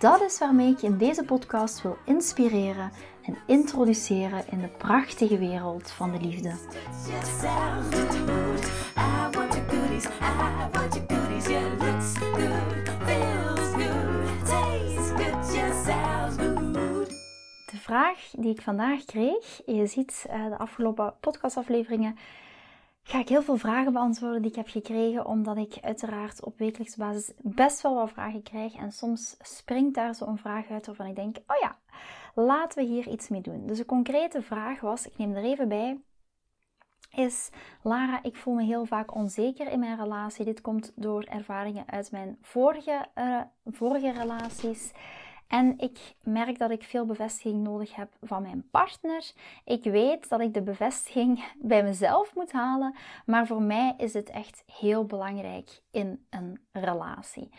Dat is waarmee ik je in deze podcast wil inspireren en introduceren in de prachtige wereld van de liefde. De vraag die ik vandaag kreeg, je ziet eh, de afgelopen podcastafleveringen ga ik heel veel vragen beantwoorden die ik heb gekregen, omdat ik uiteraard op wekelijkse basis best wel wat vragen krijg. En soms springt daar zo'n vraag uit waarvan ik denk, oh ja, laten we hier iets mee doen. Dus de concrete vraag was, ik neem er even bij, is Lara, ik voel me heel vaak onzeker in mijn relatie. Dit komt door ervaringen uit mijn vorige, uh, vorige relaties. En ik merk dat ik veel bevestiging nodig heb van mijn partner. Ik weet dat ik de bevestiging bij mezelf moet halen, maar voor mij is het echt heel belangrijk in een relatie.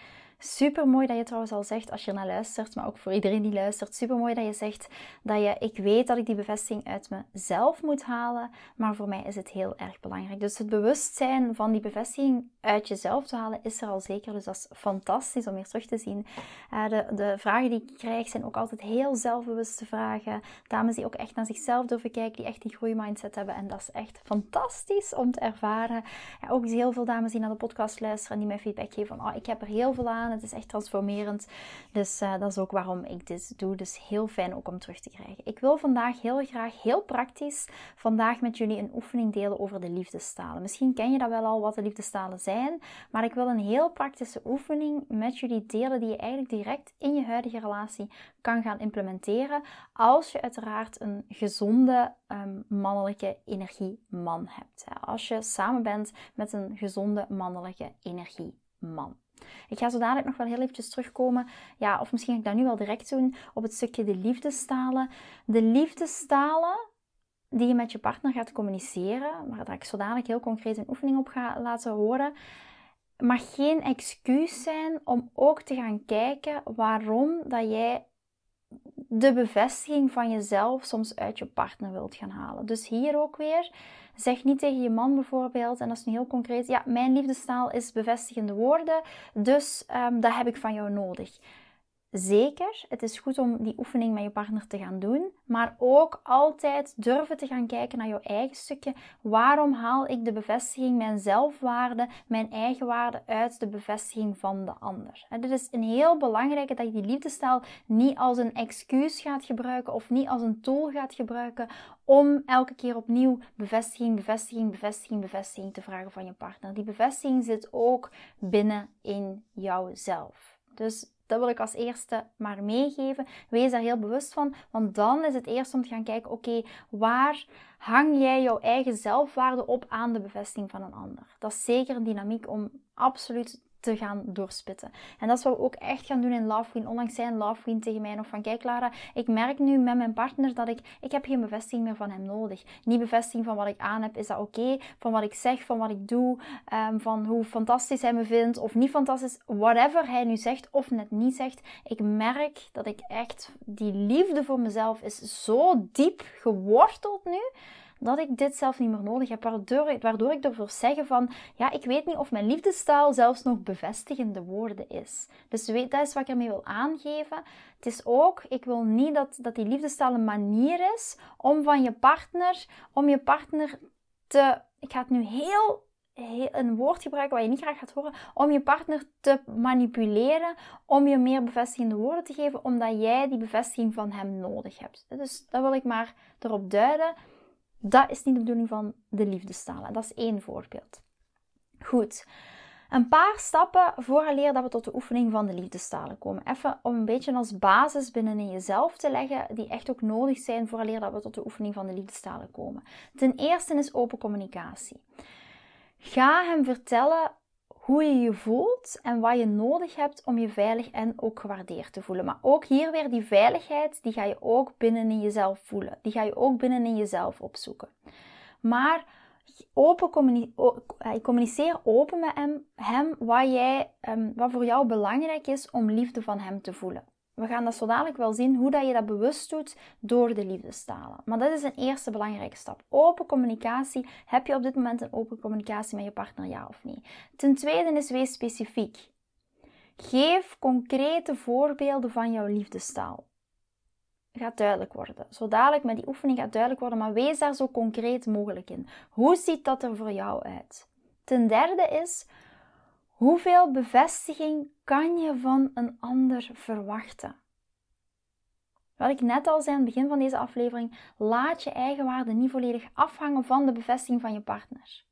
Super mooi dat je trouwens al zegt als je naar luistert, maar ook voor iedereen die luistert. Super mooi dat je zegt dat je, ik weet dat ik die bevestiging uit mezelf moet halen, maar voor mij is het heel erg belangrijk. Dus het bewustzijn van die bevestiging uit jezelf te halen is er al zeker. Dus dat is fantastisch om weer terug te zien. Uh, de, de vragen die ik krijg zijn ook altijd heel zelfbewuste vragen. Dames die ook echt naar zichzelf durven kijken, die echt die groeimindset hebben. En dat is echt fantastisch om te ervaren. ook heel veel dames die naar de podcast luisteren en die mij feedback geven van, oh, ik heb er heel veel aan het is echt transformerend. Dus uh, dat is ook waarom ik dit doe. Dus heel fijn ook om terug te krijgen. Ik wil vandaag heel graag, heel praktisch, vandaag met jullie een oefening delen over de liefdestalen. Misschien ken je dat wel al, wat de liefdestalen zijn. Maar ik wil een heel praktische oefening met jullie delen die je eigenlijk direct in je huidige relatie kan gaan implementeren. Als je uiteraard een gezonde um, mannelijke energieman hebt. Als je samen bent met een gezonde mannelijke energieman. Ik ga zo dadelijk nog wel heel eventjes terugkomen, ja, of misschien ga ik dat nu wel direct doen, op het stukje de liefdestalen. De liefdestalen die je met je partner gaat communiceren, maar dat ik zo dadelijk heel concreet een oefening op ga laten horen, mag geen excuus zijn om ook te gaan kijken waarom dat jij de bevestiging van jezelf soms uit je partner wilt gaan halen. Dus hier ook weer, zeg niet tegen je man bijvoorbeeld, en dat is nu heel concreet, ja, mijn liefdestaal is bevestigende woorden, dus um, dat heb ik van jou nodig. Zeker, het is goed om die oefening met je partner te gaan doen, maar ook altijd durven te gaan kijken naar jouw eigen stukje. Waarom haal ik de bevestiging, mijn zelfwaarde, mijn eigen waarde uit de bevestiging van de ander? En dit is een heel belangrijke dat je die liefdestaal niet als een excuus gaat gebruiken of niet als een tool gaat gebruiken om elke keer opnieuw bevestiging, bevestiging, bevestiging, bevestiging te vragen van je partner. Die bevestiging zit ook binnen in jouzelf. Dus dat wil ik als eerste maar meegeven. Wees daar heel bewust van, want dan is het eerst om te gaan kijken: oké, waar hang jij jouw eigen zelfwaarde op aan de bevestiging van een ander? Dat is zeker een dynamiek om absoluut te gaan doorspitten. En dat is wat we ook echt gaan doen in Love Queen. Onlangs zei een Love Queen tegen mij nog van, kijk Lara, ik merk nu met mijn partner dat ik, ik heb geen bevestiging meer van hem nodig. Niet bevestiging van wat ik aan heb, is dat oké? Van wat ik zeg, van wat ik doe, um, van hoe fantastisch hij me vindt of niet fantastisch. Whatever hij nu zegt of net niet zegt. Ik merk dat ik echt, die liefde voor mezelf is zo diep geworteld nu dat ik dit zelf niet meer nodig heb. Waardoor, ik ervoor zeggen van, ja, ik weet niet of mijn liefdestaal zelfs nog bevestigende woorden is. Dus weet, dat is wat ik ermee wil aangeven. Het is ook, ik wil niet dat, dat die liefdestaal een manier is om van je partner, om je partner te, ik ga het nu heel een woord gebruiken wat je niet graag gaat horen, om je partner te manipuleren, om je meer bevestigende woorden te geven, omdat jij die bevestiging van hem nodig hebt. Dus dat wil ik maar erop duiden. Dat is niet de bedoeling van de liefdestalen. Dat is één voorbeeld. Goed. Een paar stappen vooraleer dat we tot de oefening van de liefdestalen komen. Even om een beetje als basis binnenin jezelf te leggen, die echt ook nodig zijn vooraleer dat we tot de oefening van de liefdestalen komen. Ten eerste is open communicatie. Ga hem vertellen hoe je je voelt en wat je nodig hebt om je veilig en ook gewaardeerd te voelen. Maar ook hier weer die veiligheid, die ga je ook binnen in jezelf voelen. Die ga je ook binnen in jezelf opzoeken. Maar open communiceer open met hem, hem wat, jij, um, wat voor jou belangrijk is om liefde van hem te voelen. We gaan dat zo dadelijk wel zien hoe dat je dat bewust doet door de liefdestalen. Maar dat is een eerste belangrijke stap. Open communicatie. Heb je op dit moment een open communicatie met je partner, ja of nee? Ten tweede is wees specifiek. Geef concrete voorbeelden van jouw liefdestaal. Gaat duidelijk worden. Zo dadelijk met die oefening gaat duidelijk worden, maar wees daar zo concreet mogelijk in. Hoe ziet dat er voor jou uit? Ten derde is, Hoeveel bevestiging kan je van een ander verwachten? Wat ik net al zei aan het begin van deze aflevering, laat je eigen waarde niet volledig afhangen van de bevestiging van je partner.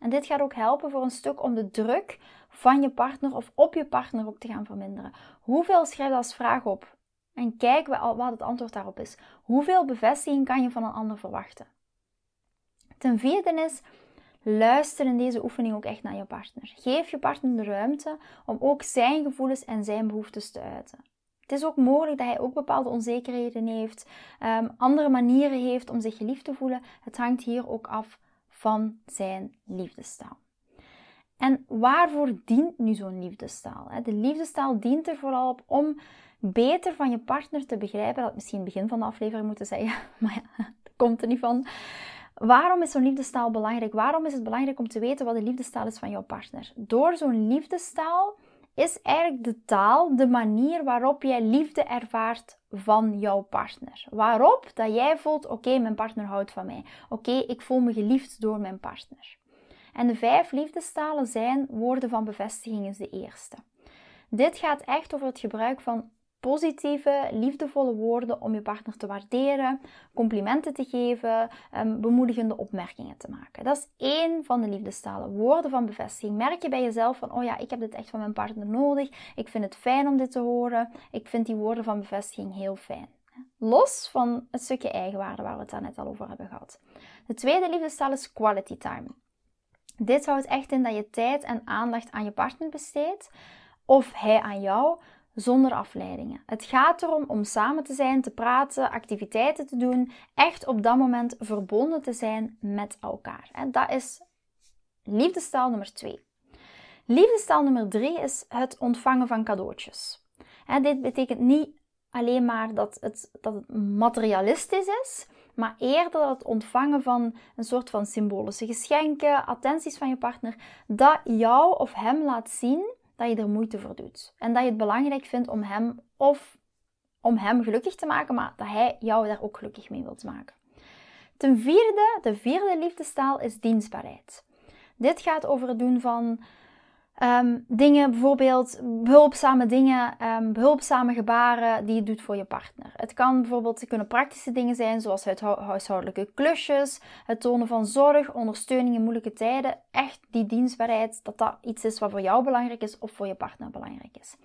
En dit gaat ook helpen voor een stuk om de druk van je partner of op je partner ook te gaan verminderen. Hoeveel schrijf je als vraag op? En kijk wat het antwoord daarop is. Hoeveel bevestiging kan je van een ander verwachten? Ten vierde is, Luister in deze oefening ook echt naar je partner. Geef je partner de ruimte om ook zijn gevoelens en zijn behoeftes te uiten. Het is ook mogelijk dat hij ook bepaalde onzekerheden heeft, um, andere manieren heeft om zich geliefd te voelen. Het hangt hier ook af van zijn liefdestaal. En waarvoor dient nu zo'n liefdestaal? De liefdestaal dient er vooral op om beter van je partner te begrijpen. Dat misschien in het begin van de aflevering moeten zeggen, maar ja, dat komt er niet van. Waarom is zo'n liefdestaal belangrijk? Waarom is het belangrijk om te weten wat de liefdestaal is van jouw partner? Door zo'n liefdestaal is eigenlijk de taal de manier waarop jij liefde ervaart van jouw partner. Waarop dat jij voelt, oké, mijn partner houdt van mij. Oké, ik voel me geliefd door mijn partner. En de vijf liefdestalen zijn woorden van bevestiging is de eerste. Dit gaat echt over het gebruik van positieve, liefdevolle woorden om je partner te waarderen, complimenten te geven, um, bemoedigende opmerkingen te maken. Dat is één van de liefdestalen. Woorden van bevestiging. Merk je bij jezelf van, oh ja, ik heb dit echt van mijn partner nodig. Ik vind het fijn om dit te horen. Ik vind die woorden van bevestiging heel fijn. Los van het stukje eigenwaarde waar we het daar net al over hebben gehad. De tweede liefdestaal is quality time. Dit houdt echt in dat je tijd en aandacht aan je partner besteedt of hij aan jou, zonder afleidingen. Het gaat erom om samen te zijn, te praten, activiteiten te doen, echt op dat moment verbonden te zijn met elkaar. Dat is liefdestaal nummer 2. Liefdestaal nummer 3 is het ontvangen van cadeautjes. Dit betekent niet alleen maar dat het, dat het materialistisch is, maar eerder het ontvangen van een soort van symbolische geschenken, attenties van je partner, dat jou of hem laat zien dat je er moeite voor doet. En dat je het belangrijk vindt om hem of om hem gelukkig te maken, maar dat hij jou daar ook gelukkig mee wilt maken. Ten vierde, de vierde liefdestaal is dienstbaarheid. Dit gaat over het doen van Um, dingen, bijvoorbeeld behulpzame dingen, um, behulpzame gebaren die je doet voor je partner. Het kan bijvoorbeeld, kunnen praktische dingen zijn, zoals het huishoudelijke klusjes, het tonen van zorg, ondersteuning in moeilijke tijden. Echt die dienstbaarheid, dat dat iets is wat voor jou belangrijk is of voor je partner belangrijk is.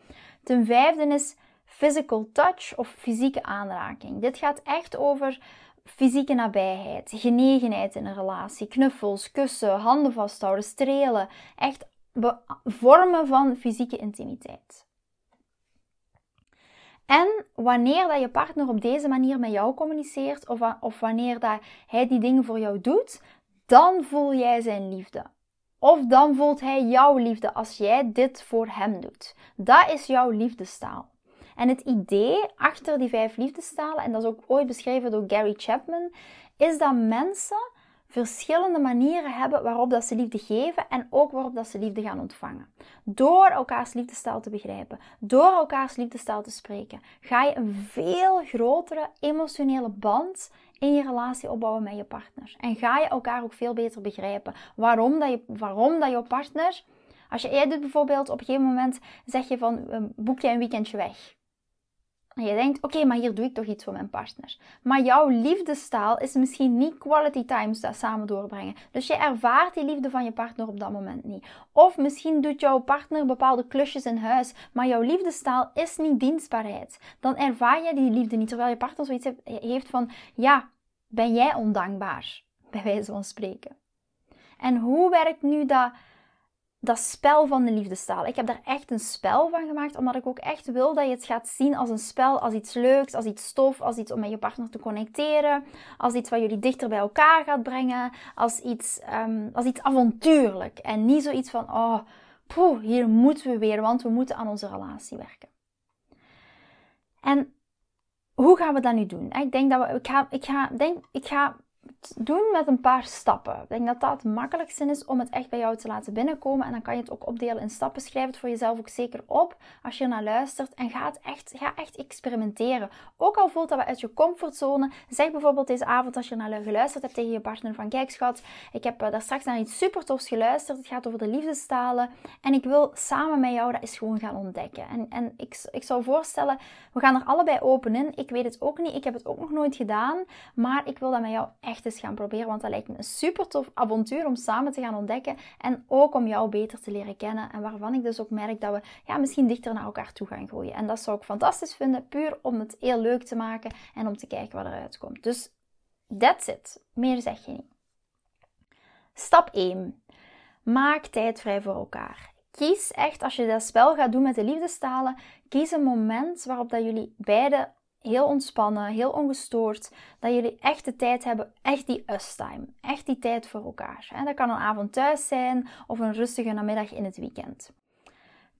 Ten vijfde is physical touch of fysieke aanraking. Dit gaat echt over fysieke nabijheid, genegenheid in een relatie, knuffels, kussen, handen vasthouden, strelen. Echt vormen van fysieke intimiteit. En wanneer dat je partner op deze manier met jou communiceert, of, of wanneer dat hij die dingen voor jou doet, dan voel jij zijn liefde. Of dan voelt hij jouw liefde als jij dit voor hem doet. Dat is jouw liefdestaal. En het idee achter die vijf liefdestalen, en dat is ook ooit beschreven door Gary Chapman, is dat mensen verschillende manieren hebben waarop dat ze liefde geven en ook waarop dat ze liefde gaan ontvangen. Door elkaars liefdestaal te begrijpen, door elkaars liefdestaal te spreken, ga je een veel grotere emotionele band in je relatie opbouwen met je partner. En ga je elkaar ook veel beter begrijpen. Waarom dat je, waarom dat je partner, als je, jij doet bijvoorbeeld op een gegeven moment, zeg je van, ehm, boek jij een weekendje weg. En je denkt, oké, maar hier doe ik toch iets voor mijn partner. Maar jouw liefdestaal is misschien niet quality times dat samen doorbrengen. Dus je ervaart die liefde van je partner op dat moment niet. Of misschien doet jouw partner bepaalde klusjes in huis, maar jouw liefdestaal is niet dienstbaarheid. Dan ervaar je die liefde niet, terwijl je partner zoiets heeft van, ja, ben jij ondankbaar? Bij wijze van spreken. En hoe werkt nu dat dat spel van de liefdestaal. Ik heb daar echt een spel van gemaakt, omdat ik ook echt wil dat je het gaat zien als een spel, als iets leuks, als iets stof, als iets om met je partner te connecteren, als iets wat jullie dichter bij elkaar gaat brengen, als iets, um, als iets avontuurlijk. En niet zoiets van, oh, poeh, hier moeten we weer, want we moeten aan onze relatie werken. En hoe gaan we dat nu doen? Ik denk dat we, ik ga, ik ga, denk, ik ga doen met een paar stappen. Ik denk dat dat het makkelijkste is om het echt bij jou te laten binnenkomen. En dan kan je het ook opdelen in stappen. Schrijf het voor jezelf ook zeker op als je naar luistert. En ga, het echt, ga echt experimenteren. Ook al voelt dat we uit je comfortzone. Zeg bijvoorbeeld deze avond als je naar geluisterd hebt tegen je partner van... Kijk schat, ik heb eh, daar straks naar iets super tofs geluisterd. Het gaat over de liefdestalen. En ik wil samen met jou dat eens gewoon gaan ontdekken. En, en ik, ik zou voorstellen, we gaan er allebei open in. Ik weet het ook niet. Ik heb het ook nog nooit gedaan. Maar ik wil dat met jou echt eens gaan proberen. Want dat lijkt me een super tof avontuur om samen te gaan ontdekken. En ook om jou beter te leren kennen. En waarvan ik dus ook merk dat we ja, misschien dichter naar elkaar toe gaan groeien. En dat zou ik fantastisch vinden. Puur om het heel leuk te maken en om te kijken wat eruit komt. Dus that's it. Meer zeg je niet. Stap 1. Maak tijd vrij voor elkaar. Kies echt, als je dat spel gaat doen met de liefdestalen, kies een moment waarop dat jullie beiden heel ontspannen, heel ongestoord. Dat jullie echt de tijd hebben, echt die us-time. Echt die tijd voor elkaar. Dat kan een avond thuis zijn of een rustige namiddag in het weekend.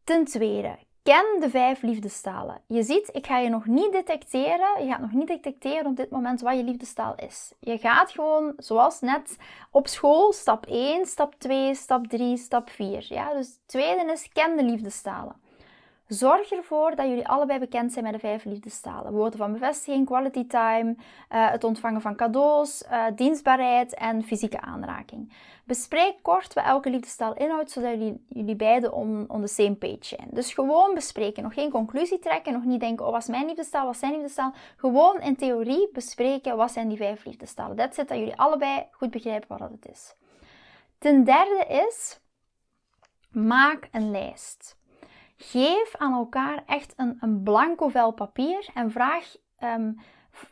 Ten tweede, ken de vijf liefdestalen. Je ziet, ik ga je nog niet detecteren. Je gaat nog niet detecteren op dit moment wat je liefdestaal is. Je gaat gewoon, zoals net op school, stap 1, stap 2, stap 3, stap 4. Ja, dus het tweede is, ken de liefdestalen. Zorg ervoor dat jullie allebei bekend zijn met de vijf liefdestalen. Woorden van bevestiging, quality time, uh, het ontvangen van cadeaus, uh, dienstbaarheid en fysieke aanraking. Bespreek kort wat elke liefdestaal inhoudt, zodat jullie, jullie beiden on, on the same page zijn. Dus gewoon bespreken, nog geen conclusie trekken, nog niet denken, oh, wat is mijn liefdestaal, wat zijn liefdestaal. Gewoon in theorie bespreken, wat zijn die vijf liefdestalen. Dat zit dat jullie allebei goed begrijpen wat het is. Ten derde is, maak een lijst. Geef aan elkaar echt een, een blanco vel papier en vraag, um,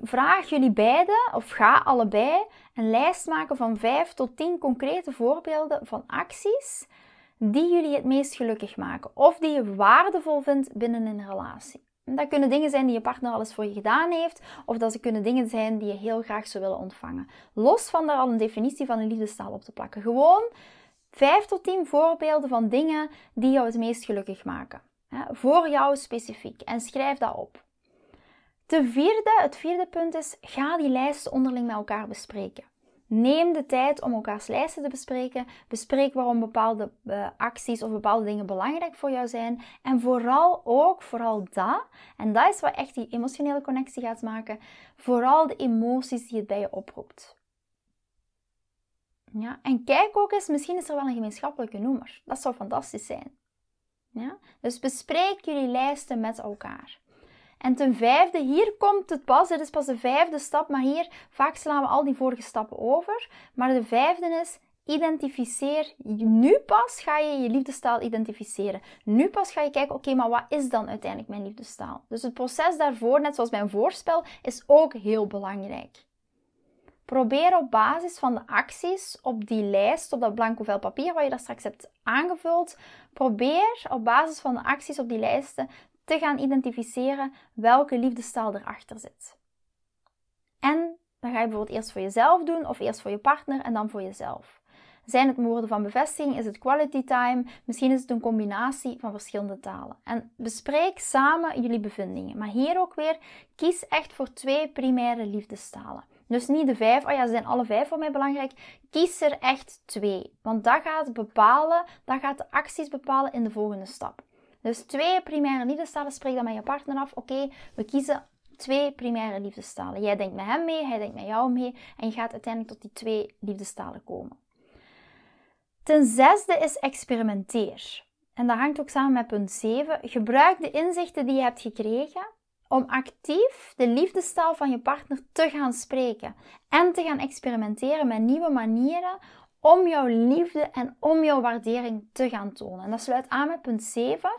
vraag jullie beiden, of ga allebei, een lijst maken van 5 tot 10 concrete voorbeelden van acties die jullie het meest gelukkig maken. Of die je waardevol vindt binnen een relatie. Dat kunnen dingen zijn die je partner alles voor je gedaan heeft, of dat ze kunnen dingen zijn die je heel graag zou willen ontvangen. Los van daar al een definitie van een liefdestaal op te plakken. Gewoon 5 tot 10 voorbeelden van dingen die jou het meest gelukkig maken. voor jou specifiek. En schrijf dat op. Ten vierde, het vierde punt is, ga die lijsten onderling met elkaar bespreken. Neem de tijd om elkaars lijsten te bespreken. Bespreek waarom bepaalde uh, acties of bepaalde dingen belangrijk voor jou zijn. En vooral ook, vooral dat, en dat is wat echt die emotionele connectie gaat maken, vooral de emoties die het bij je oproept. Ja, en kijk ook eens, misschien is er wel een gemeenschappelijke noemer. Dat zou fantastisch zijn. Ja? Dus bespreek jullie lijsten met elkaar. En ten vijfde, hier komt het pas, dit is pas de vijfde stap, maar hier vaak slaan we al die vorige stappen over. Maar de vijfde is, identificeer. Nu pas ga je je liefdestaal identificeren. Nu pas ga je kijken, oké, maar wat is dan uiteindelijk mijn liefdestaal? Dus het proces daarvoor, net zoals mijn voorspel, is ook heel belangrijk. Probeer op basis van de acties op die lijst, op dat blanco vel papier wat je daar straks hebt aangevuld, probeer op basis van de acties op die lijsten te gaan identificeren welke liefdestaal erachter zit. En dan ga je bijvoorbeeld eerst voor jezelf doen, of eerst voor je partner en dan voor jezelf. Zijn het woorden van bevestiging? Is het quality time? Misschien is het een combinatie van verschillende talen. En bespreek samen jullie bevindingen. Maar hier ook weer, kies echt voor twee primaire liefdestalen. Dus niet de vijf, oh ja, ze zijn alle vijf voor mij belangrijk. Kies er echt twee. Want dat gaat bepalen, dat gaat de acties bepalen in de volgende stap. Dus twee primaire liefdestalen, spreek dan met je partner af. Oké, we kiezen twee primaire liefdestalen. Jij denkt met hem mee, hij denkt met jou mee. En je gaat uiteindelijk tot die twee liefdestalen komen. Ten zesde is experimenteer. En dat hangt ook samen met punt 7. Gebruik de inzichten die je hebt gekregen om actief de liefdestaal van je partner te gaan spreken en te gaan experimenteren met nieuwe manieren om jouw liefde en om jouw waardering te gaan tonen. En dat sluit aan met punt 7.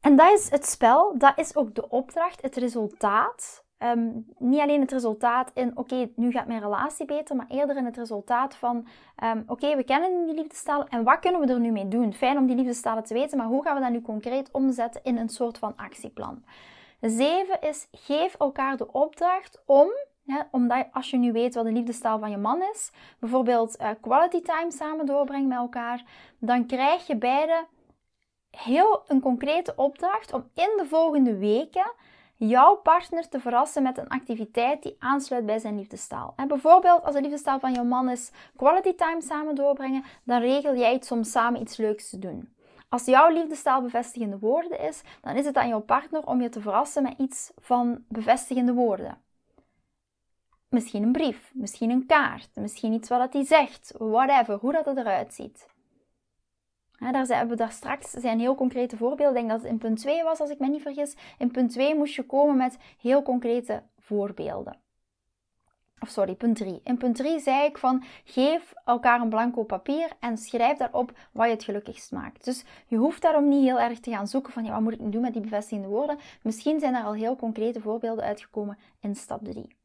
En dat is het spel, dat is ook de opdracht, het resultaat ehm, niet alleen het resultaat in, oké, nu gaat mijn relatie beter, maar eerder in het resultaat van, um, oké, we kennen die liefdestalen en wat kunnen we er nu mee doen? Fijn om die liefdestalen te weten, maar hoe gaan we dat nu concreet omzetten in een soort van actieplan? Zeven is, geef elkaar de opdracht om omdat als je nu weet wat de liefdestaal van je man is, bijvoorbeeld uh, quality time samen doorbrengen met elkaar, dan krijg je beide heel een concrete opdracht om in de volgende weken jouw partner te verrassen met een activiteit die aansluit bij zijn liefdestaal. En bijvoorbeeld als de liefdestaal van jouw man is quality time samen doorbrengen, dan regel jij het om samen iets leuks te doen. Als jouw liefdestaal bevestigende woorden is, dan is het aan jouw partner om je te verrassen met iets van bevestigende woorden. Misschien een brief, misschien een kaart, misschien iets wat hij zegt, whatever, hoe dat eruit ziet. daar zijn we daar straks zijn heel concrete voorbeelden. Ik denk dat het in punt 2 was, als ik me niet vergis. In punt 2 moest je komen met heel concrete voorbeelden. Of sorry, punt 3. In punt 3 zei ik van geef elkaar een blanco papier en schrijf daarop wat je het gelukkigst maakt. Dus je hoeft daarom niet heel erg te gaan zoeken van ja, wat moet ik nu doen met die bevestigende woorden. Misschien zijn er al heel concrete voorbeelden uitgekomen in stap 3.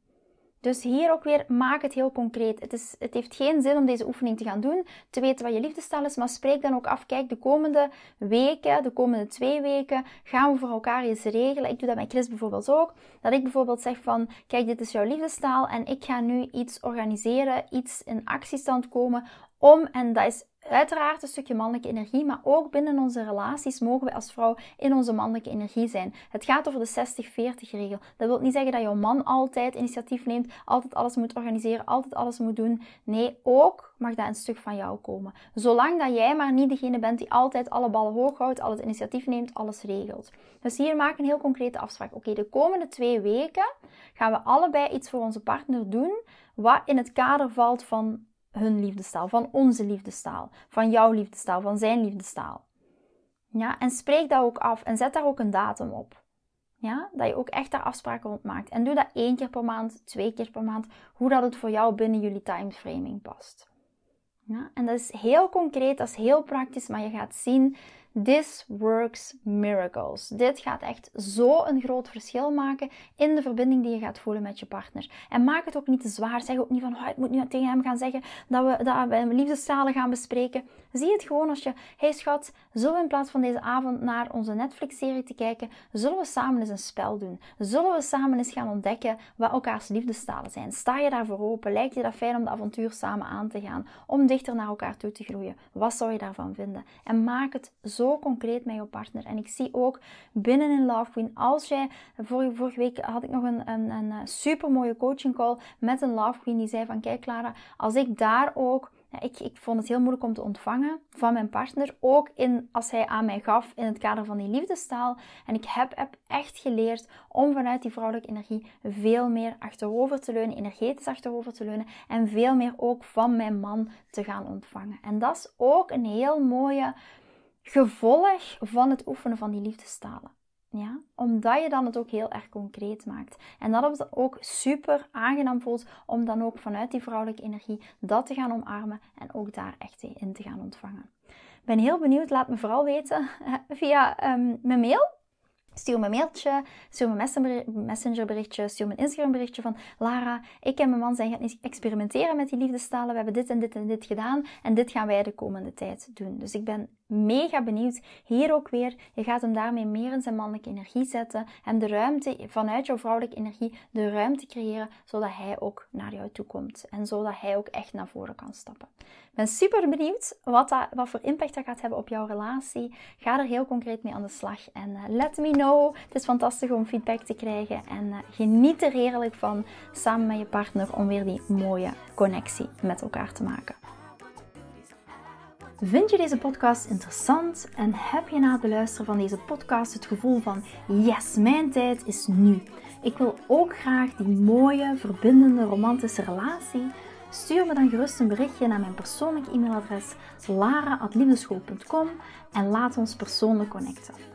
Dus hier ook weer, maak het heel concreet. Het, is, het heeft geen zin om deze oefening te gaan doen, te weten wat je liefdestaal is, maar spreek dan ook af. Kijk, de komende weken, de komende twee weken, gaan we voor elkaar eens regelen. Ik doe dat met Chris bijvoorbeeld ook. Dat ik bijvoorbeeld zeg van, kijk, dit is jouw liefdestaal en ik ga nu iets organiseren, iets in actiestand komen om, en dat is uiteraard een stukje mannelijke energie, maar ook binnen onze relaties mogen we als vrouw in onze mannelijke energie zijn. Het gaat over de 60-40 regel. Dat wil niet zeggen dat jouw man altijd initiatief neemt, altijd alles moet organiseren, altijd alles moet doen. Nee, ook mag dat een stuk van jou komen. Zolang dat jij maar niet degene bent die altijd alle ballen hoog houdt, al het initiatief neemt, alles regelt. Dus hier maak een heel concrete afspraak. Oké, de komende twee weken gaan we allebei iets voor onze partner doen, wat in het kader valt van hun liefdestaal, van onze liefdestaal, van jouw liefdestaal, van zijn liefdestaal. Ja, en spreek dat ook af en zet daar ook een datum op. Ja, dat je ook echt daar afspraken rond maakt. En doe dat één keer per maand, twee keer per maand, hoe dat het voor jou binnen jullie timeframing past. Ja, en dat is heel concreet, dat is heel praktisch, maar je gaat zien This works miracles. Dit gaat echt zo een groot verschil maken in de verbinding die je gaat voelen met je partner. En maak het ook niet te zwaar. Zeg ook niet van, oh, ik moet nu tegen hem gaan zeggen dat we, dat we liefdestalen gaan bespreken. Zie het gewoon als je, hey schat, zullen we in plaats van deze avond naar onze Netflix-serie te kijken, zullen we samen eens een spel doen? Zullen we samen eens gaan ontdekken wat elkaars liefdestalen zijn? Sta je daarvoor open? Lijkt je dat fijn om de avontuur samen aan te gaan? Om dichter naar elkaar toe te groeien? Wat zou je daarvan vinden? En maak het zo concreet met je partner. En ik zie ook binnen in Love Queen, als jij, vorige, week had ik nog een, een, een eh, super mooie coaching call met een Love Queen die zei van, kijk Clara, als ik daar ook ik, ik, vond het heel moeilijk om te ontvangen van mijn partner. Ook in, als hij aan mij gaf in het kader van die liefdestaal. En ik heb echt geleerd om vanuit die vrouwelijke energie veel meer achterover te leunen, energetisch achterover te leunen. En veel meer ook van mijn man te gaan ontvangen. En dat is ook een heel mooie gevolg van het oefenen van die liefdestalen. Ja? Omdat je dan het ook heel erg concreet maakt. En dat het ook super aangenaam voelt om dan ook vanuit die vrouwelijke energie dat te gaan omarmen en ook daar echt in te gaan ontvangen. Ik ben heel benieuwd, laat me vooral weten via um, mijn mail Stuur me een mailtje, stuur me een messengerberichtje, stuur me een Instagram berichtje van Lara, ik en mijn man zijn gaan experimenteren met die liefdestalen. We hebben dit en dit en dit gedaan en dit gaan wij de komende tijd doen. Dus ik ben mega benieuwd. Hier ook weer, je gaat hem daarmee meer in zijn mannelijke energie zetten en de ruimte vanuit jouw vrouwelijke energie, de ruimte creëren zodat hij ook naar jou toe komt en zodat hij ook echt naar voren kan stappen. Ik ben super benieuwd wat, dat, wat voor impact dat gaat hebben op jouw relatie. Ga er heel concreet mee aan de slag en uh, let me know. Het is fantastisch om feedback te krijgen en uh, geniet er heerlijk van samen met je partner om weer die mooie connectie met elkaar te maken. Vind je deze podcast interessant en heb je na het beluisteren van deze podcast het gevoel van yes, mijn tijd is nu. Ik wil ook graag die mooie, verbindende, romantische relatie. Stuur me dan gerust een berichtje naar mijn persoonlijk e-mailadres lara.liefdeschool.com en laat ons persoonlijk connecten.